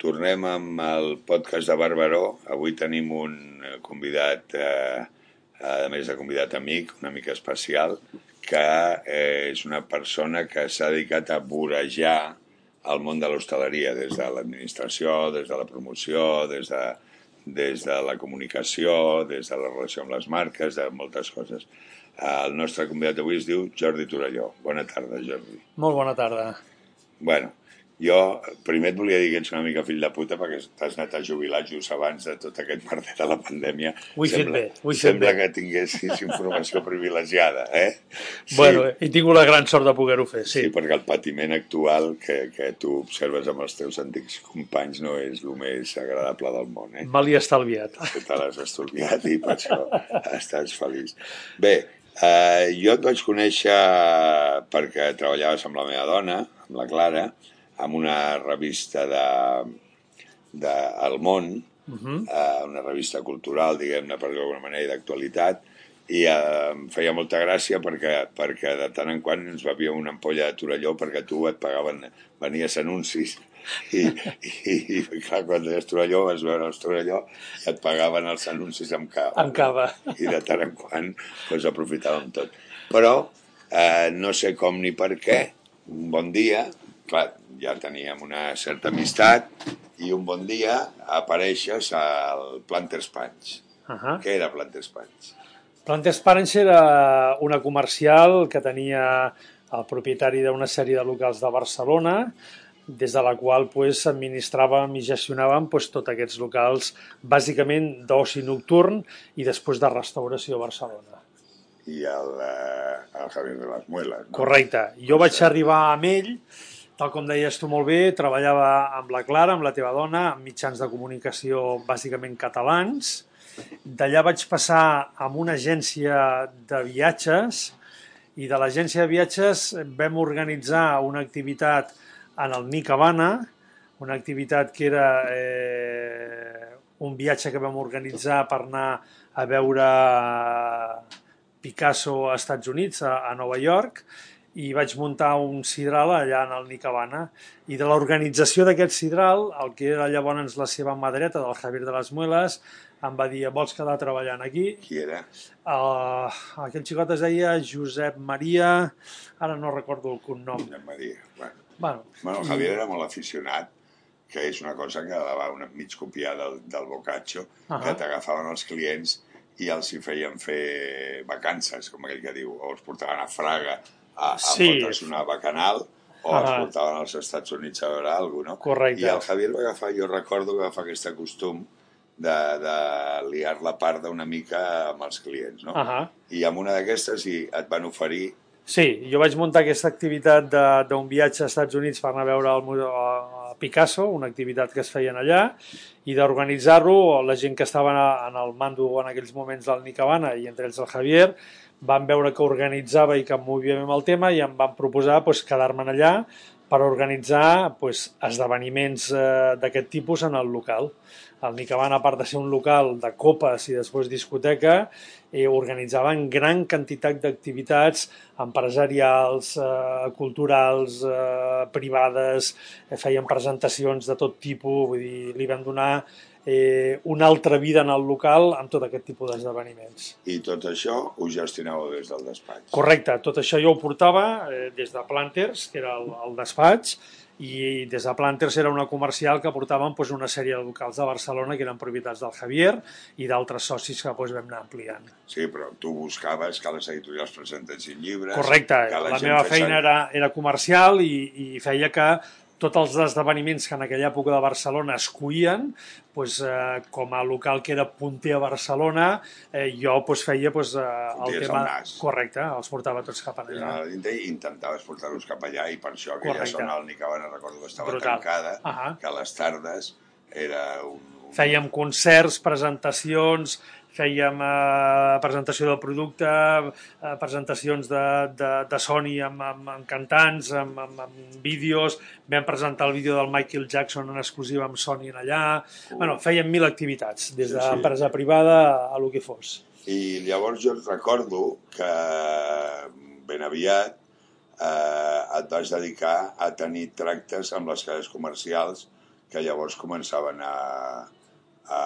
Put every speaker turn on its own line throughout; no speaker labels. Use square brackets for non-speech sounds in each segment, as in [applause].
Tornem amb el podcast de Barberó. Avui tenim un eh, convidat, eh, a més de convidat amic, una mica especial, que eh, és una persona que s'ha dedicat a vorejar el món de l'hostaleria, des de l'administració, des de la promoció, des de, des de la comunicació, des de la relació amb les marques, de moltes coses. El nostre convidat d'avui es diu Jordi Torelló. Bona tarda, Jordi.
Molt bona tarda.
Bueno, jo primer et volia dir que ets una mica fill de puta perquè t'has anat a jubilar just abans de tot aquest merder de la pandèmia.
Ho he fet
sembla,
bé, ho he fet
Sembla
bé.
que tinguessis informació privilegiada, eh? Sí,
Bueno, he tingut la gran sort de poder-ho fer,
sí,
sí.
perquè el patiment actual que, que tu observes amb els teus antics companys no és el més agradable del món, eh?
Me l'he estalviat.
te l'has estalviat i per això estàs feliç. Bé, eh, jo et vaig conèixer perquè treballaves amb la meva dona, amb la Clara, amb una revista de, de El Món, uh -huh. eh, una revista cultural, diguem-ne, per d'alguna manera, d'actualitat, i eh, em feia molta gràcia perquè, perquè de tant en quant ens bevia una ampolla de Torelló perquè tu et pagaven, venies anuncis [laughs] i, i, i clar, quan deies Torelló, vas veure els Torelló, et pagaven els anuncis amb cava.
Amb cava.
I de tant en quant doncs, aprofitàvem tot. Però eh, no sé com ni per què, un bon dia, clar, ja teníem una certa amistat, i un bon dia apareixes al Planters Punch.
Uh -huh.
Què era Planters Punch?
Plantes Parents era una comercial que tenia el propietari d'una sèrie de locals de Barcelona, des de la qual pues, administràvem i gestionàvem pues, tots aquests locals, bàsicament d'oci nocturn i després de restauració a Barcelona.
I el, eh, el Javier de les Muelas. No?
Correcte. Jo vaig arribar amb ell, tal com deies tu molt bé, treballava amb la Clara, amb la teva dona, amb mitjans de comunicació bàsicament catalans. D'allà vaig passar amb una agència de viatges i de l'agència de viatges vam organitzar una activitat en el Nic Habana, una activitat que era eh, un viatge que vam organitzar per anar a veure Picasso a Estats Units, a, a Nova York, i vaig muntar un sidral allà en el Nicabana. I de l'organització d'aquest sidral, el que era llavors la seva mà dreta, del Javier de les Muelas, em va dir, vols quedar treballant aquí?
Qui era?
Uh, aquell xicot es deia Josep Maria, ara no recordo el cognom.
Va dir. Bueno,
Bueno,
bueno el Javier era molt aficionat, que és una cosa que la va una mig copiar del, del Boccaccio, uh
Ahà.
que t'agafaven els clients i els hi feien fer vacances, com aquell que diu, o els portaven a Fraga a, a
Sí.
una bacanal, o els
Ahà.
portaven als Estats Units a veure alguna cosa, no?
Correcte.
I el Javier va agafar, jo recordo que va agafar aquest costum de, de liar la parda una mica amb els clients, no?
Ahà.
I amb una d'aquestes i et van oferir
Sí, jo vaig muntar aquesta activitat de- d'un viatge als Estats Units per anar a veure el, a Picasso, una activitat que es feien allà, i d'organitzar-lo, la gent que estava en el mando en aquells moments del Nicabana, i entre ells el Javier, van veure que organitzava i que em movíem amb el tema i em van proposar pues, quedar-me'n allà per organitzar pues, esdeveniments eh, d'aquest tipus en el local. El Nicabana, a part de ser un local de copes i després discoteca, eh, organitzaven gran quantitat d'activitats empresarials, eh, culturals, eh, privades, eh, feien presentacions de tot tipus, vull dir, li van donar eh, una altra vida en el local amb tot aquest tipus d'esdeveniments.
i tot això ho gestionàveu des del despatx.
Correcte, tot això jo ho portava eh, des de Planters, que era el, el despatx, i des de Planters era una comercial que portaven doncs, una sèrie de locals de Barcelona que eren propietats del Javier i d'altres socis que doncs, vam anar ampliant.
Sí, però tu buscaves que les editorials presentessin llibres...
Correcte, la,
gent
meva feina era, era comercial i, i feia que tots els esdeveniments que en aquella època de Barcelona es cuien, doncs, eh, com a local que era punter a Barcelona, eh, jo doncs, feia doncs, eh, el tema...
el.
Correcte, els portava tots cap allà.
a dintre i intentaves portar-los cap allà i per això aquella
Correcte.
zona del Nicabana recordo que estava
Brutal.
tancada,
Ahà.
que a les tardes era un... un...
Fèiem concerts, presentacions, fèiem eh, presentació del producte, eh, presentacions de, de, de Sony amb, amb, amb cantants, amb, amb, amb vídeos, vam presentar el vídeo del Michael Jackson en exclusiva amb Sony en allà, bueno, fèiem mil activitats, des
Sí,
de
sí.
empresa privada a lo que fos.
I llavors jo recordo que ben aviat eh, et vas dedicar a tenir tractes amb les cadenes comercials que llavors començaven a, a,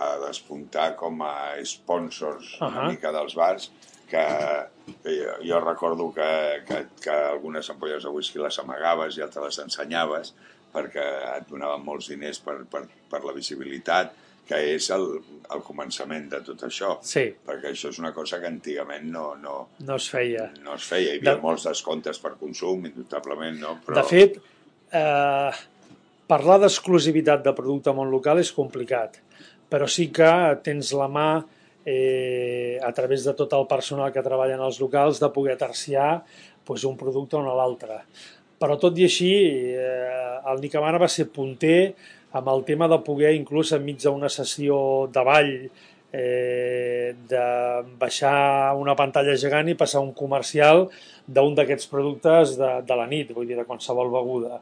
a despuntar com a sponsors uh -huh. una mica dels bars, que, que jo, jo recordo que, que, que algunes ampolles de whisky les amagaves i altres les ensenyaves perquè et donaven molts diners per, per, per la visibilitat, que és el, el començament de tot això.
Sí.
Perquè això és una cosa que antigament no, no,
no es feia.
No es feia. Hi havia de... molts descomptes per consum, indubtablement, no?
Però... De fet, eh, parlar d'exclusivitat de producte món local és complicat, però sí que tens la mà eh, a través de tot el personal que treballa en els locals de poder terciar pues, un producte o l'altre. Però tot i així, eh, el Nicamana va ser punter amb el tema de poder, inclús enmig d'una sessió de ball, eh, de baixar una pantalla gegant i passar un comercial d'un d'aquests productes de, de la nit, vull dir, de qualsevol beguda.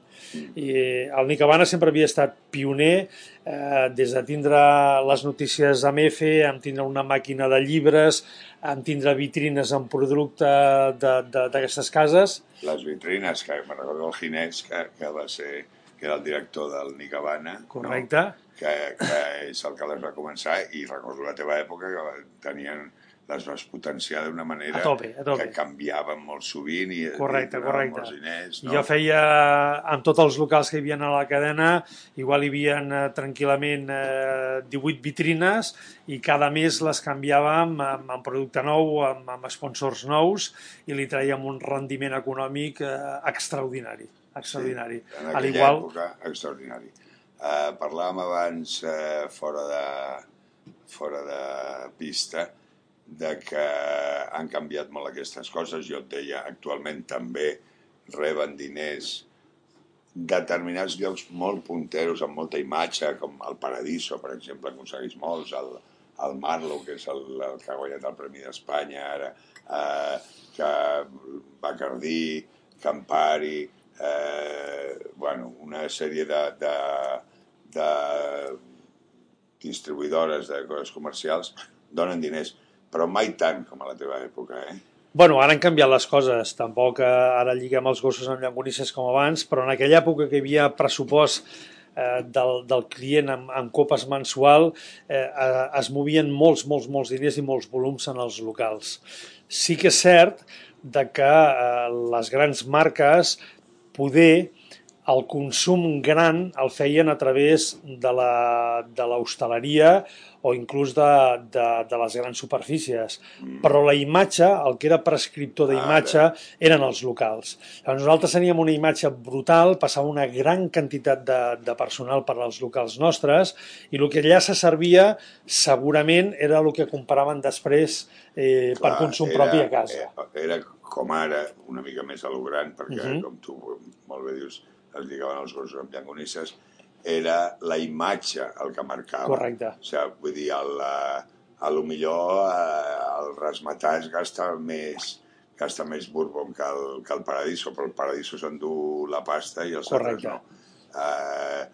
I el Nicabana sempre havia estat pioner eh, des de tindre les notícies amb F, amb tindre una màquina de llibres, amb tindre vitrines amb producte d'aquestes cases.
Les vitrines, que me recordo el Ginés, que, que va ser que era el director del Nicabana.
Correcte.
No? Que, que és el que les va començar i recordo la teva època que tenien les vas potenciar d'una manera
a tope, a tope.
que canviaven molt sovint i,
correcte,
i
correcte.
molts diners. No?
Jo feia, en tots els locals que hi havia a la cadena, igual hi havia eh, tranquil·lament eh, 18 vitrines i cada mes les canviàvem amb, amb producte nou, amb, amb sponsors nous i li traiem un rendiment econòmic eh, extraordinari. extraordinari.
Sí, en aquella igual... època, extraordinari. Uh, parlàvem abans uh, fora de fora de pista de que han canviat molt aquestes coses. Jo et deia, actualment també reben diners determinats llocs molt punteros, amb molta imatge, com el Paradiso, per exemple, aconsegueix molts, el, el Marlow, que és el, el que ha guanyat el Premi d'Espanya ara, eh, que Bacardí, Campari, eh, bueno, una sèrie de, de, de distribuïdores de coses comercials donen diners però mai tant com a la teva època, eh?
Bueno, ara han canviat les coses, tampoc eh, ara lliguem els gossos amb llangonisses com abans, però en aquella època que hi havia pressupost eh, del, del client amb, amb copes mensual eh, eh, es movien molts, molts, molts diners i molts volums en els locals. Sí que és cert de que eh, les grans marques poder el consum gran el feien a través de l'hostaleria o inclús de, de, de les grans superfícies. Mm. Però la imatge, el que era prescriptor d'imatge, eren els locals. Llavors nosaltres teníem una imatge brutal, passava una gran quantitat de, de personal per als locals nostres i el que allà se servia segurament era el que comparaven després eh, Clar, per consum era, propi a casa.
Era, era com ara, una mica més a lo gran, perquè uh. -huh. com tu molt bé dius, es lligaven els gossos amb llangonisses, era la imatge el que marcava.
Correcte.
O sigui, vull dir, el, eh, a lo millor eh, el rasmatàs gasta més gasta més bourbon que el, que el Paradiso, però el Paradiso s'endú la pasta i els altres no. Eh,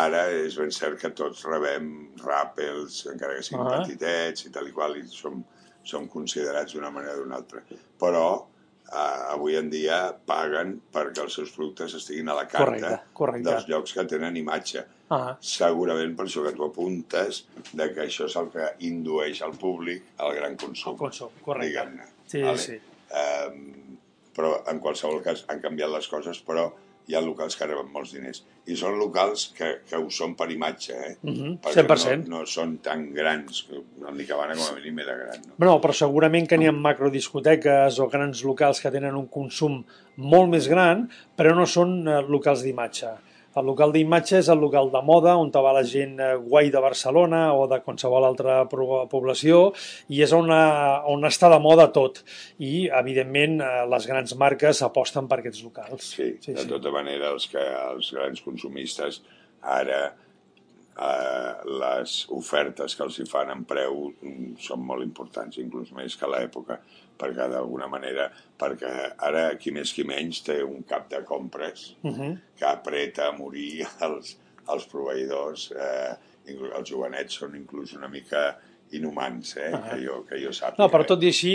ara és ben cert que tots rebem ràpels, encara que siguin uh -huh. petitets i tal i qual, i som, som considerats d'una manera o d'una altra. Però avui en dia paguen perquè els seus productes estiguin a la carta
correcte, correcte.
dels llocs que tenen imatge. Uh -huh. Segurament per això que tu apuntes de que això és el que indueix al públic al gran consum.
El consum, correcte.
Sí, vale? sí. Um, però en qualsevol cas han canviat les coses, però hi ha locals que reben molts diners. I són locals que, que ho són per imatge, eh?
Uh -huh. 100%.
No, no són tan grans, el Nicabana com a mínim era gran. No?
no, però segurament que n'hi ha macrodiscoteques o grans locals que tenen un consum molt més gran, però no són eh, locals d'imatge. El local d'imatge és el local de moda on va la gent eh, guai de Barcelona o de qualsevol altra població i és on, on està de moda tot. I, evidentment, eh, les grans marques aposten per aquests locals.
Sí, sí de sí. tota manera, els, que, els grans consumistes ara eh, les ofertes que els hi fan en preu mm, són molt importants, inclús més que l'època, perquè d'alguna manera, perquè ara qui més qui menys té un cap de compres uh -huh. que apreta a morir [laughs] els, els proveïdors, eh, els jovenets són inclús una mica inhumans, eh?
Ah.
que, jo, que jo sàpiga.
No, però tot i així,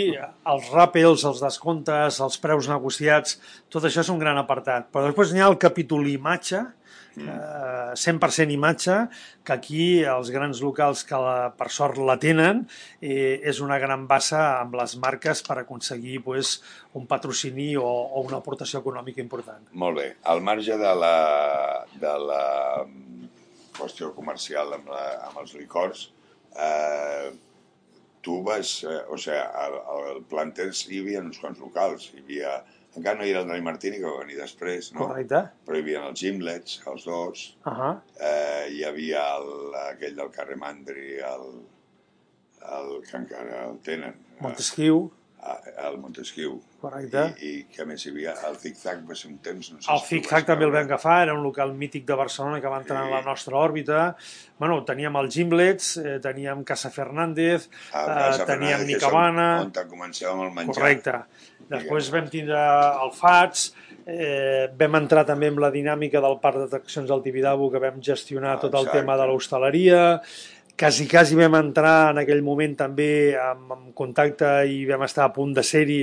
els ràpels, els descomptes, els preus negociats, tot això és un gran apartat. Però després n'hi ha el capítol imatge, eh, 100% imatge, que aquí els grans locals que la, per sort la tenen eh, és una gran bassa amb les marques per aconseguir pues, un patrocini o, o una aportació econòmica important.
Molt bé. Al marge de la, de la qüestió comercial amb, la, amb els licors, eh, tu vas... Eh, o sigui, al, al Planters hi havia uns quants locals. Hi havia... Encara no hi era el Dani Martini, que va venir després, no?
Correcte?
Però hi havia els Gimlets, els dos.
Uh -huh.
Eh, hi havia el, aquell del carrer Mandri, el, el que encara el tenen.
Montesquieu,
Eh, el Montesquieu.
correcte.
I, I què més hi havia? El Zig Zag va ser un temps... No sé
El
si
Zig Zag també el vam agafar, era un local mític de Barcelona que va entrar en la nostra òrbita. Bueno, teníem el Gimlets, eh, teníem Casa Fernández,
El
eh, teníem
Fernández, que
Nicabana...
On, on començàvem el menjar.
Correcte. Després vam tindre el FATS, eh, vam entrar també amb la dinàmica del parc d'atraccions del Tibidabo, que vam gestionar tot el
Exacte.
tema de l'hostaleria, quasi, quasi vam entrar en aquell moment també amb, amb contacte i vam estar a punt de ser-hi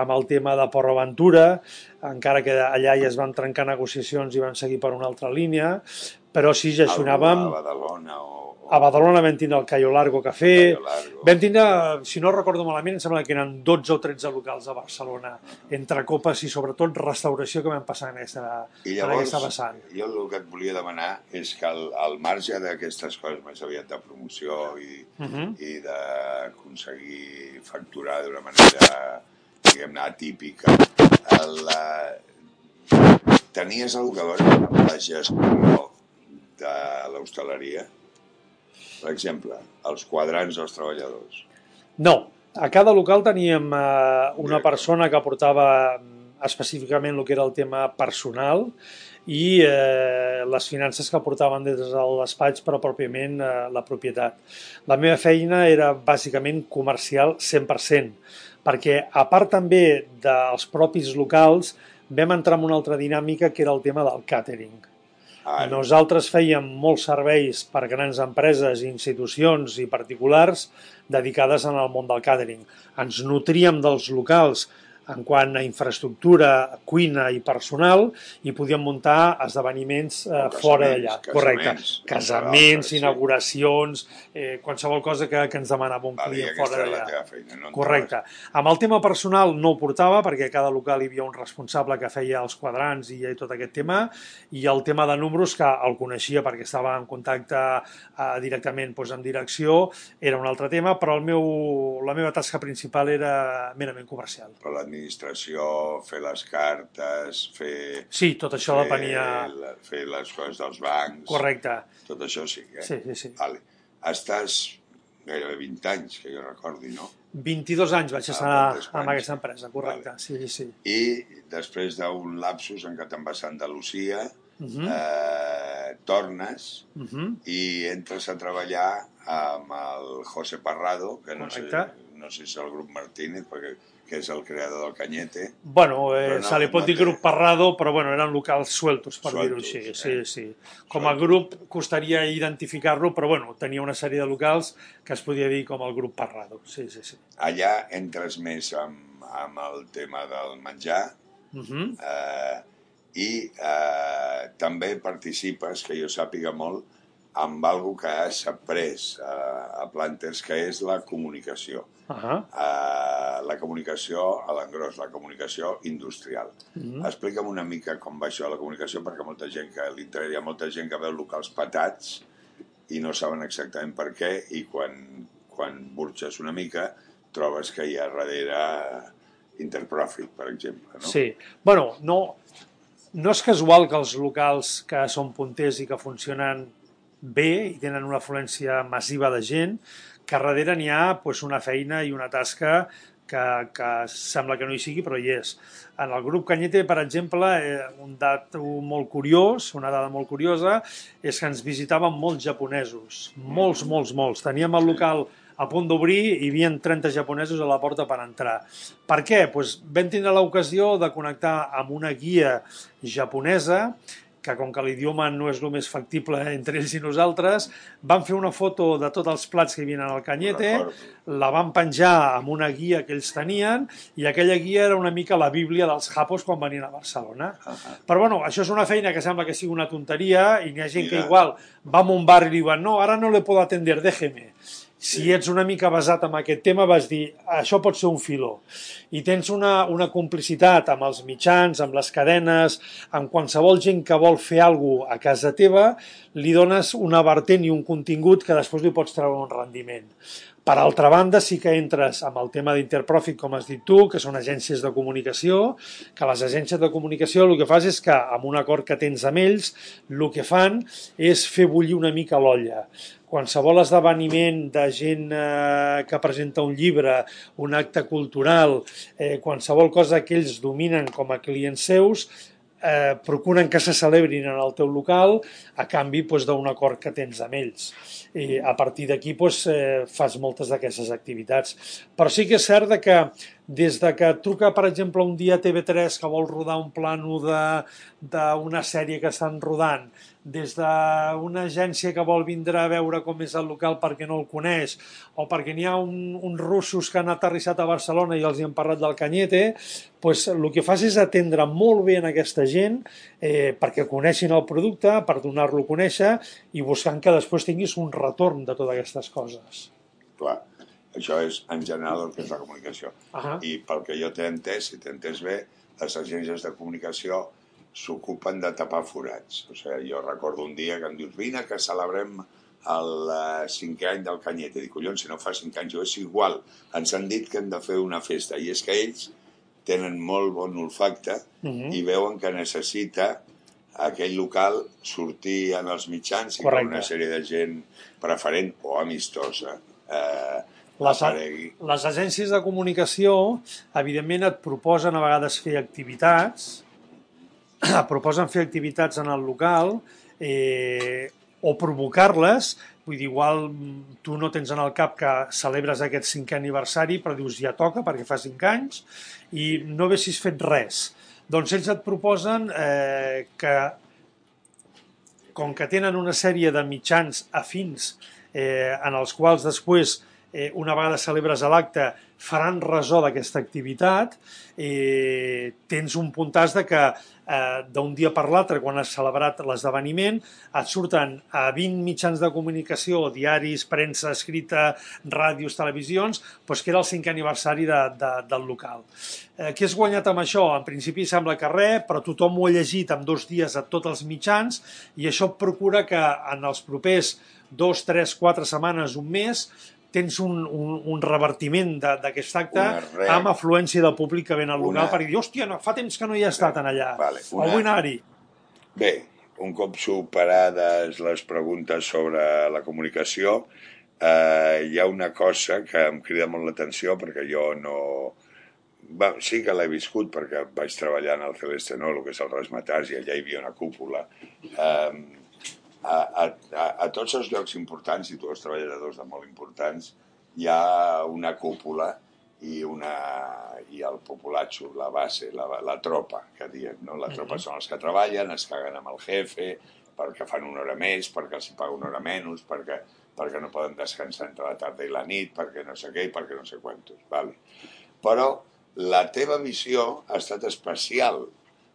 amb el tema de Port Aventura, encara que allà ja es van trencar negociacions i van seguir per una altra línia, però sí gestionàvem...
A Badalona o... o
A Badalona vam tindre el Cayo Largo Café,
Largo.
vam tindre, si no recordo malament, em sembla que eren 12 o 13 locals a Barcelona, entre copes i sobretot restauració que vam passar en aquesta,
I
en
llavors,
aquesta vessant.
jo el que et volia demanar és que al, al marge d'aquestes coses més aviat de promoció i,
Uh -huh.
i d'aconseguir facturar d'una manera, diguem-ne, atípica, el, eh, tenies alguna cosa amb la gestió de l'hostaleria? Per exemple, els quadrants dels treballadors.
No, a cada local teníem eh, una persona que portava mm, específicament el que era el tema personal i eh, les finances que portaven des del despatx, però pròpiament eh, la propietat. La meva feina era bàsicament comercial 100%, perquè a part també dels propis locals vam entrar en una altra dinàmica que era el tema del càtering.
Ara,
Nosaltres fèiem molts serveis per grans empreses, institucions i particulars dedicades en el món del càtering. Ens nutríem dels locals en quant a infraestructura, cuina i personal i podíem muntar esdeveniments eh, fora
casaments,
d'allà.
casaments,
Correcte.
entre
Casaments,
altres, sí.
inauguracions, eh, qualsevol cosa que, que ens demanava un
i
client fora d'allà.
no?
Correcte. Amb el tema personal no ho portava perquè a cada local hi havia un responsable que feia els quadrants i tot aquest tema i el tema de números que el coneixia perquè estava en contacte eh, directament doncs, amb direcció era un altre tema, però el meu, la meva tasca principal era merament comercial.
Però l'administració, fer les cartes, fer...
Sí, tot això
fer,
depenia...
la- fer les coses dels bancs...
Correcte.
Tot això sí, eh?
Sí, sí, sí.
Vale. Estàs gairebé 20 anys, que jo recordi, no?
22 anys vaig estar
Ah,
amb aquesta empresa, correcte. Sí, sí, sí.
I després d'un lapsus en què te'n vas a Andalusia,
Uh -huh.
eh, tornes
Uh -huh.
i entres a treballar amb el José Parrado, que no sé,
Correcte.
no sé si és el grup Martínez, perquè, que és el creador del Canyete.
Bueno, eh,
no-
se li pot
no
dir grup parrado, però bueno, eren locals sueltos, per dir-ho així.
eh?
Sí, sí. Com a grup costaria identificar-lo, però bueno, tenia una sèrie de locals que es podia dir com el grup parrado. Sí, sí, sí.
Allà entres més amb, amb el tema del menjar,
Uh -huh.
eh, i eh, també participes, que jo sàpiga molt, amb algo que has après eh, a Planters, que és la comunicació.
Uh -huh.
Eh, la comunicació a l'engròs, la comunicació industrial.
Uh -huh.
Explica'm una mica com va això, la comunicació, perquè molta gent que li interessa, hi ha molta gent que veu locals patats i no saben exactament per què, i quan, quan burxes una mica trobes que hi ha darrere Interprofit, per exemple. No?
Sí. Bueno, no, no és casual que els locals que són punters i que funcionen bé i tenen una afluència massiva de gent, que darrere n'hi ha pues, una feina i una tasca que, que sembla que no hi sigui, però hi és. En el grup Canyete, per exemple, eh, un dato molt curiós, una dada molt curiosa, és que ens visitaven molts japonesos. Molts, molts, molts. Teníem el local a punt d'obrir i hi havia 30 japonesos a la porta per entrar. Per què? Pues vam tindre l'ocasió de connectar amb una guia japonesa que com que l'idioma no és el més factible entre ells i nosaltres, van fer una foto de tots els plats que hi havia al Canyete, la van penjar amb una guia que ells tenien, i aquella guia era una mica la bíblia dels japos quan venien a Barcelona. Uh -huh. Però bueno, això és una feina que sembla que sigui una tonteria, i n'hi ha gent Mira. que igual va a un bar i diuen no, ara no le puedo atender, déjeme si ets una mica basat en aquest tema, vas dir, això pot ser un filó. I tens una, una complicitat amb els mitjans, amb les cadenes, amb qualsevol gent que vol fer alguna a casa teva, li dones una vertent i un contingut que després li pots treure un rendiment. Per altra banda, sí que entres amb el tema d'Interprofit, com has dit tu, que són agències de comunicació, que les agències de comunicació el que fas és que, amb un acord que tens amb ells, el que fan és fer bullir una mica l'olla. Qualsevol esdeveniment de gent eh, que presenta un llibre, un acte cultural, eh, qualsevol cosa que ells dominen com a clients seus, eh, procuren que se celebrin en el teu local a canvi doncs, d'un acord que tens amb ells. I a partir d'aquí doncs, eh, fas moltes d'aquestes activitats. Però sí que és cert que des de que truca, per exemple, un dia TV3 que vol rodar un plano d'una sèrie que estan rodant, des d'una agència que vol vindre a veure com és el local perquè no el coneix, o perquè n'hi ha un, uns russos que han aterrissat a Barcelona i els hi han parlat del Canyete, pues, el que fas és atendre molt bé en aquesta gent eh, perquè coneixin el producte, per donar-lo a conèixer i buscant que després tinguis un retorn de totes aquestes coses.
Clar això és, en general, el que és la comunicació. Uh -huh. I pel que jo t'he entès, si t'he entès bé, les agències de comunicació s'ocupen de tapar forats. O sigui, jo recordo un dia que em dius, vine que celebrem el uh, cinquè any del Canyet. I dic, collons, si no fa cinc anys, jo és igual. Ens han dit que hem de fer una festa. I és que ells tenen molt bon olfacte uh -huh. i veuen que necessita aquell local sortir en els mitjans i Correcte. una sèrie de gent preferent o amistosa eh,
les, les agències de comunicació, evidentment, et proposen a vegades fer activitats, [clears throat] proposen fer activitats en el local eh, o provocar-les, vull dir, igual tu no tens en el cap que celebres aquest cinquè aniversari, però dius ja toca perquè fa cinc anys i no haguessis fet res. Doncs ells et proposen eh, que, com que tenen una sèrie de mitjans afins eh, en els quals després eh, una vegada celebres l'acte, faran resó d'aquesta activitat, eh, tens un puntàs de que eh, d'un dia per l'altre, quan has celebrat l'esdeveniment, et surten a 20 mitjans de comunicació, diaris, premsa escrita, ràdios, televisions, doncs que era el cinquè aniversari de, de, del local. Eh, què has guanyat amb això? En principi sembla que res, però tothom ho ha llegit en dos dies a tots els mitjans i això procura que en els propers dos, tres, quatre setmanes, un mes, tens un, un, un revertiment d'aquest acte amb afluència de públic que ven al local una... per dir, hòstia, no, fa temps que no hi ha estat en allà, vale, una... vull anar-hi.
Bé, un cop superades les preguntes sobre la comunicació, eh, hi ha una cosa que em crida molt l'atenció perquè jo no... Va, sí que l'he viscut perquè vaig treballar en el Celeste No, el que és el Rasmatars, i allà hi havia una cúpula. Eh, a, a, a tots els llocs importants i tots els treballadors de molt importants hi ha una cúpula i, una, i el populatxo, la base, la, la tropa, que diem, no? La tropa són els que treballen, es caguen amb el jefe, perquè fan una hora més, perquè els hi paga una hora menys, perquè, perquè no poden descansar entre la tarda i la nit, perquè no sé què i perquè no sé quantos. Vale. Però la teva visió ha estat especial,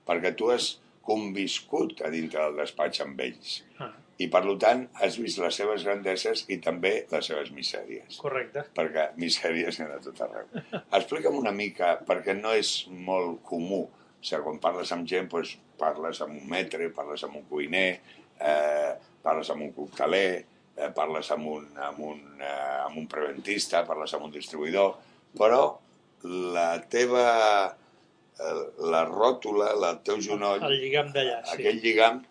perquè tu has conviscut a dintre del despatx amb ells. Ah. I, per tant, has vist les seves grandeses i també les seves misèries.
Correcte.
Perquè misèries n'hi ha de tot arreu. Explica'm una mica, perquè no és molt comú. O sigui, quan parles amb gent, doncs, parles amb un metre, parles amb un cuiner, eh, parles amb un cocteler, eh, parles amb un, amb, un, eh, amb un preventista, parles amb un distribuïdor, però la teva la ròtula, el teu genoll...
El lligam d'allà,
sí. Aquell lligam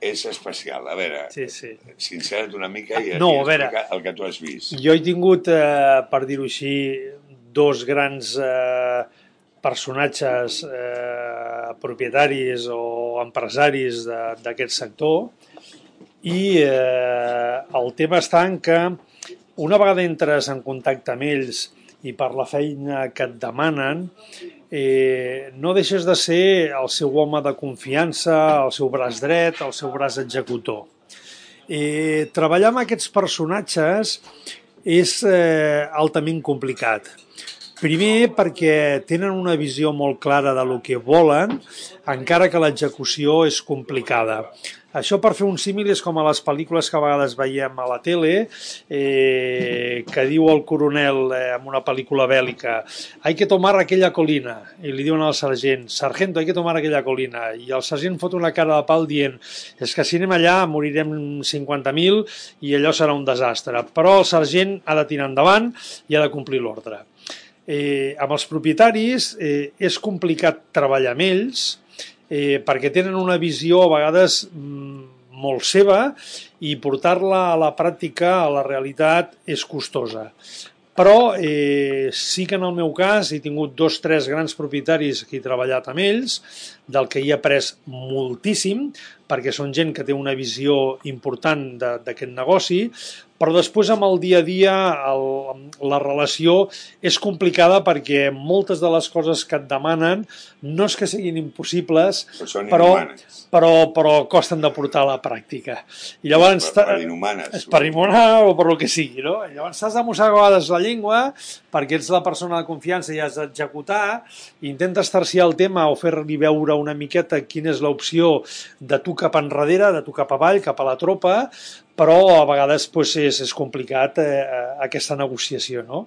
és especial. A veure,
sí, sí.
sincera't una mica i,
no, a veure,
el que tu has vist.
Jo he tingut, eh, per dir-ho així, dos grans eh, personatges eh, propietaris o empresaris d'aquest sector i eh, el tema està en que una vegada entres en contacte amb ells i per la feina que et demanen, eh, no deixes de ser el seu home de confiança, el seu braç dret, el seu braç executor. Eh, treballar amb aquests personatges és eh, altament complicat. Primer perquè tenen una visió molt clara de lo que volen, encara que l'execució és complicada. Això per fer un símil és com a les pel·lícules que a vegades veiem a la tele, eh, que diu el coronel eh, en una pel·lícula bèl·lica «Hay que tomar aquella colina», i li diuen al sergent «Sargento, hay que tomar aquella colina», i el sergent fot una cara de pal dient «És que si anem allà morirem 50.000 i allò serà un desastre», però el sergent ha de tirar endavant i ha de complir l'ordre. Eh, amb els propietaris eh, és complicat treballar amb ells, eh, perquè tenen una visió a vegades mm, molt seva i portar-la a la pràctica, a la realitat, és costosa. Però eh, sí que en el meu cas he tingut dos, tres grans propietaris que he treballat amb ells, del que he après moltíssim, perquè són gent que té una visió important d'aquest negoci, però després amb el dia a dia el, la relació és complicada perquè moltes de les coses que et demanen no és que siguin impossibles, però, però, però costen de portar a la pràctica. I llavors...
Per, per inhumanes.
És per inhumanar o per lo que sigui, no? I llavors t'has de mossegar a vegades la llengua perquè ets la persona de confiança i has d'executar, intentes terciar el tema o fer-li veure una miqueta quina és l'opció de tu cap enrere, de tu cap avall, cap a la tropa, però a vegades pues, és, és complicat eh, aquesta negociació. No?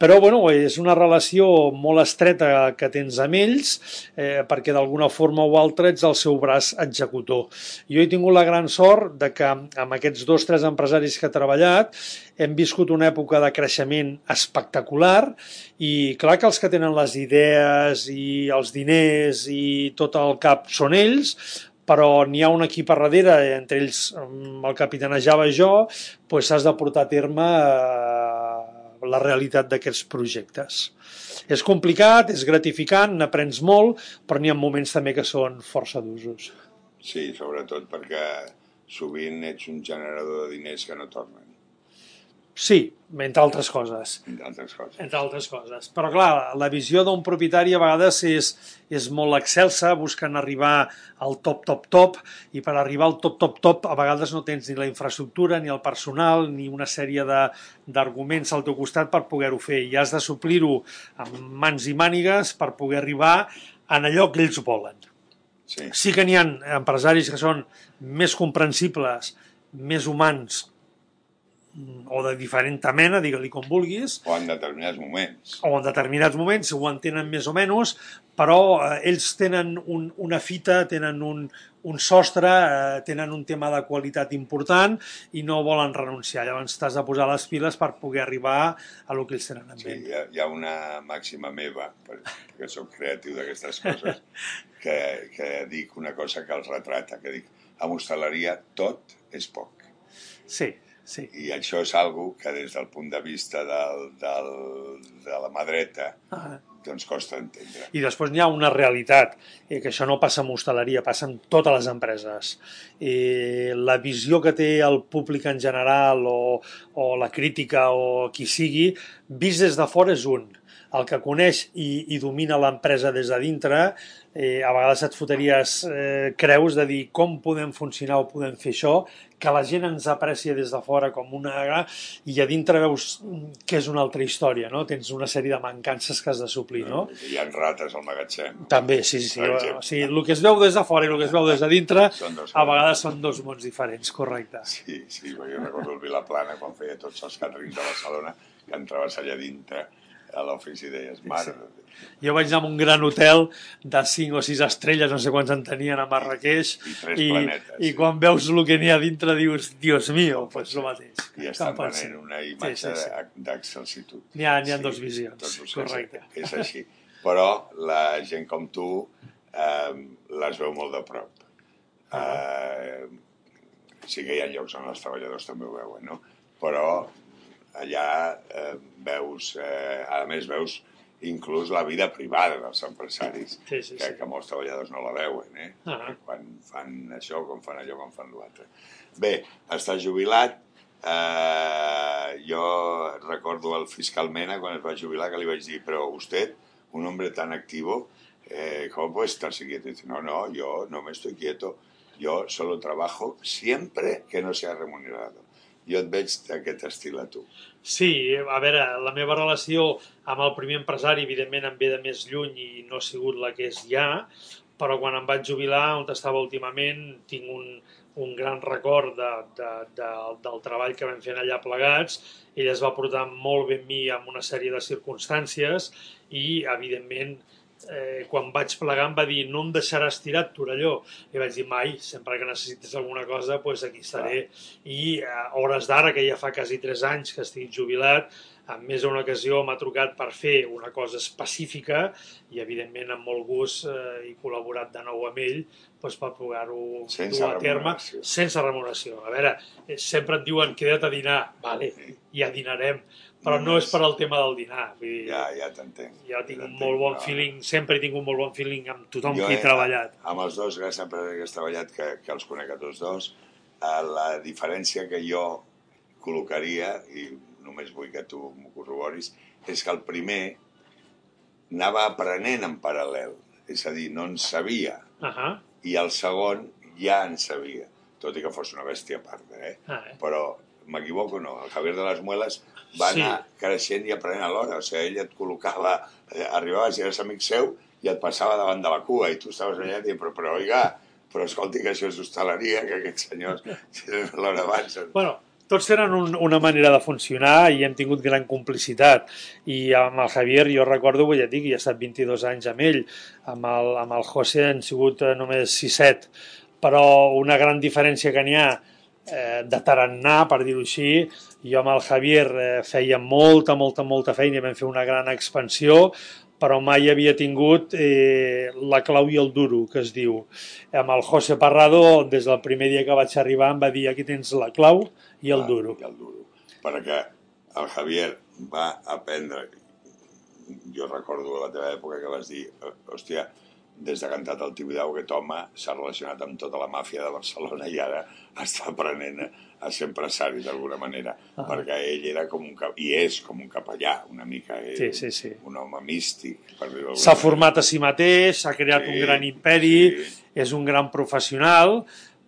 Però bueno, és una relació molt estreta que tens amb ells eh, perquè d'alguna forma o altra ets el seu braç executor. Jo he tingut la gran sort de que amb aquests dos o tres empresaris que he treballat hem viscut una època de creixement espectacular i clar que els que tenen les idees i els diners i tot el cap són ells, però n'hi ha un equip a darrere, entre ells el capitanejava jo, doncs s'has de portar a terme eh, la realitat d'aquests projectes. És complicat, és gratificant, n'aprens molt, però n'hi ha moments també que són força d'usos.
Sí, sobretot perquè sovint ets un generador de diners que no tornen.
Sí, entre altres coses.
Entre altres coses.
Entre altres coses. Però clar, la visió d'un propietari a vegades és, és molt excelsa, busquen arribar al top, top, top, i per arribar al top, top, top a vegades no tens ni la infraestructura, ni el personal, ni una sèrie d'arguments al teu costat per poder-ho fer. I has de suplir-ho amb mans i mànigues per poder arribar en allò que ells volen.
Sí,
sí que n'hi ha empresaris que són més comprensibles, més humans, o de diferent mena, digue-li com vulguis.
O en determinats moments.
O en determinats moments, ho entenen més o menys, però eh, ells tenen un, una fita, tenen un, un sostre, eh, tenen un tema de qualitat important i no volen renunciar. Llavors t'has de posar les piles per poder arribar a lo que ells tenen en
sí,
ment.
Hi ha, hi ha una màxima meva, perquè sóc creatiu d'aquestes coses, [laughs] que, que dic una cosa que els retrata, que dic, a hostaleria tot és poc.
Sí, Sí.
I això és algo que des del punt de vista del, del, de la mà dreta ah. doncs costa entendre.
I després n'hi ha una realitat, eh, que això no passa en hostaleria, passa en totes les empreses. Eh, la visió que té el públic en general o, o la crítica o qui sigui, vist des de fora és un. El que coneix i, i domina l'empresa des de dintre eh, a vegades et foteries eh, creus de dir com podem funcionar o podem fer això, que la gent ens aprecia des de fora com una... i a dintre veus que és una altra història, no? Tens una sèrie de mancances que has de suplir, no?
Hi ha rates al magatzem.
També, sí, sí. sí. O sigui, el que es veu des de fora i el que es veu des de dintre [laughs] a vegades són dos mons diferents, correcte.
Sí, sí, jo recordo el Vilaplana quan feia tots els càterings de Barcelona que entraves allà dintre a l'ofici i deies, mare sí.
Jo vaig anar a un gran hotel de 5 o 6 estrelles, no sé quants en tenien a Marrakeix,
i, i,
i quan veus el que n'hi ha dintre dius, Dios mío, no pues el mateix.
I estan venent una imatge sí, sí, sí. d'excelsitud.
N'hi ha, ha sí, dos visions, correcte.
És, és així. Però la gent com tu eh, les veu molt de prop. Eh, sí que hi ha llocs on els treballadors també ho veuen, no? Però allà eh, veus, eh, a més veus inclús la vida privada dels empresaris,
sí, sí,
que,
sí.
que molts treballadors no la veuen, eh?
Ah.
Quan fan això, com fan allò, com fan l'altre. Bé, estàs jubilat, eh, jo recordo el fiscal Mena quan es va jubilar que li vaig dir, però vostè, un hombre tan activo, eh, ¿cómo puede estarse quieto? Y dice, no, no, yo no me estoy quieto, yo solo trabajo siempre que no sea remunerado. Jo et veig d'aquest estil a tu.
Sí, a veure, la meva relació amb el primer empresari, evidentment, em ve de més lluny i no ha sigut la que és ja, però quan em vaig jubilar, on estava últimament, tinc un, un gran record de, de, de, del treball que vam fer allà plegats. Ell es va portar molt amb mi en una sèrie de circumstàncies i, evidentment, eh, quan vaig plegar em va dir no em deixaràs tirat, Torelló. I vaig dir mai, sempre que necessites alguna cosa, pues aquí estaré. I a hores d'ara, que ja fa quasi 3 anys que estic jubilat, en més d'una ocasió m'ha trucat per fer una cosa específica i, evidentment, amb molt gust eh, he col·laborat de nou amb ell doncs, per poder-ho dur a terme sense remuneració. A veure, eh, sempre et diuen queda't a dinar, vale, ja dinarem, però no és per al tema del dinar. Vull dir,
ja, ja t'entenc.
Ja tinc ja un molt bon no. feeling, sempre he tingut un molt bon feeling amb tothom jo, que he treballat.
Amb els dos, que sempre que has treballat, que, que els conec a tots dos, eh, la diferència que jo col·locaria, i només vull que tu m'ho corroboris, és que el primer anava aprenent en paral·lel, és a dir, no en sabia, uh -huh. i el segon ja en sabia, tot i que fos una bèstia a part, eh? Ah, eh? Però m'equivoco no, el Javier de les Mueles va sí. anar creixent i aprenent alhora, o sigui, ell et col·locava, eh, arribaves i eres amic seu i et passava davant de la cua i tu estaves allà i però, però oiga, però escolti que això és hostaleria, que aquests senyors [laughs] l'hora avancen.
Bueno, tots tenen un, una manera de funcionar i hem tingut gran complicitat. I amb el Javier, jo recordo, ja dic, ja he estat 22 anys amb ell, amb el, amb el José han sigut eh, només 6-7, però una gran diferència que n'hi ha eh, de tarannà, per dir-ho així. Jo amb el Javier eh, feia molta, molta, molta feina i vam fer una gran expansió, però mai havia tingut eh, la clau i el duro, que es diu. Amb el José Parrado, des del primer dia que vaig arribar, em va dir aquí tens la clau i el ah, duro.
I el duro. Perquè el Javier va aprendre, jo recordo la teva època que vas dir, hòstia, des de cantat al Tibidau, aquest home s'ha relacionat amb tota la màfia de Barcelona i ara [laughs] està aprenent a ser empresari d'alguna manera, ah. perquè ell era com un, i és com un capellà, una mica, eh?
sí, sí, sí.
un home místic.
S'ha format a si mateix, s'ha creat sí, un gran imperi, sí. és un gran professional,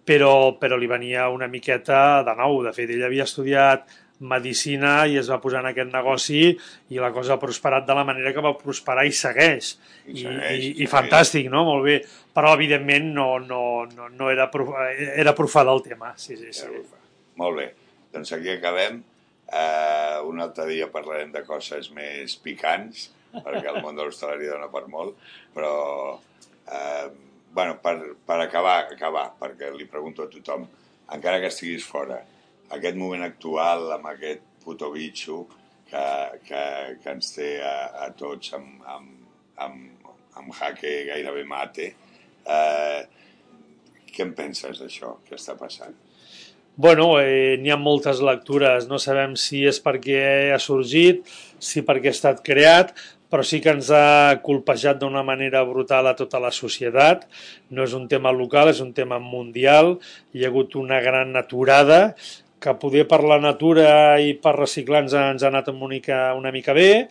però, però li venia una miqueta de nou. De fet, ell havia estudiat medicina i es va posar en aquest negoci i la cosa ha prosperat de la manera que va prosperar i segueix. I, segueix, i, i fantàstic, no? Molt bé. Però, evidentment, no, no, no, no era, profà, era profà del tema. Sí, sí, sí.
Molt bé. Doncs aquí acabem. Uh, un altre dia parlarem de coses més picants, perquè el món de l'hostaleria dona per molt, però uh, bueno, per, per acabar, acabar, perquè li pregunto a tothom, encara que estiguis fora, aquest moment actual amb aquest puto bitxo que, que, que ens té a, a tots amb, amb, amb, amb jaque gairebé mate. Eh, què en penses d'això que està passant?
Bueno, eh, n'hi ha moltes lectures. No sabem si és perquè ha sorgit, si perquè ha estat creat, però sí que ens ha colpejat d'una manera brutal a tota la societat. No és un tema local, és un tema mundial. Hi ha hagut una gran aturada que poder per la natura i per reciclar ens ens ha anat una mica, una mica bé,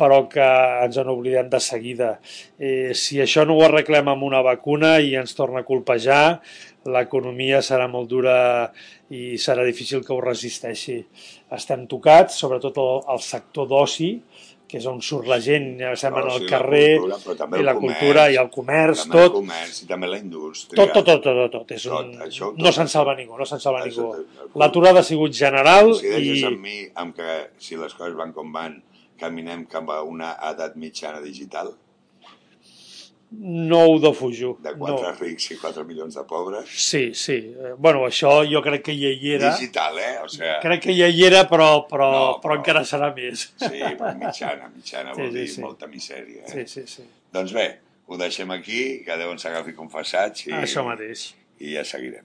però que ens en oblidem de seguida. Eh, si això no ho arreglem amb una vacuna i ens torna a colpejar, l'economia serà molt dura i serà difícil que ho resisteixi. Estem tocats, sobretot el, el sector d'oci, que és on surt la gent, estem en el carrer, la cultura, i la comerç, cultura i el comerç,
també
tot.
el comerç i també la indústria.
Tot, tot, tot, tot. tot. És un... tot, això, tot, no se'n salva ningú, no se'n salva ningú. L'aturada ha sigut general
si i... Si amb mi, amb que si les coses van com van, caminem cap a una edat mitjana digital,
no ho defujo.
De quatre no. rics i 4 milions de pobres.
Sí, sí. Eh, bueno, això jo crec que ja hi era.
Digital, eh? O sea...
Crec que ja hi era, però, però, no, però... però encara serà més.
Sí, però mitjana, mitjana sí, vol sí, dir sí. molta misèria. Eh?
Sí, sí, sí.
Doncs bé, ho deixem aquí, que Déu ens agafi confessats.
I, Això mateix.
I ja seguirem.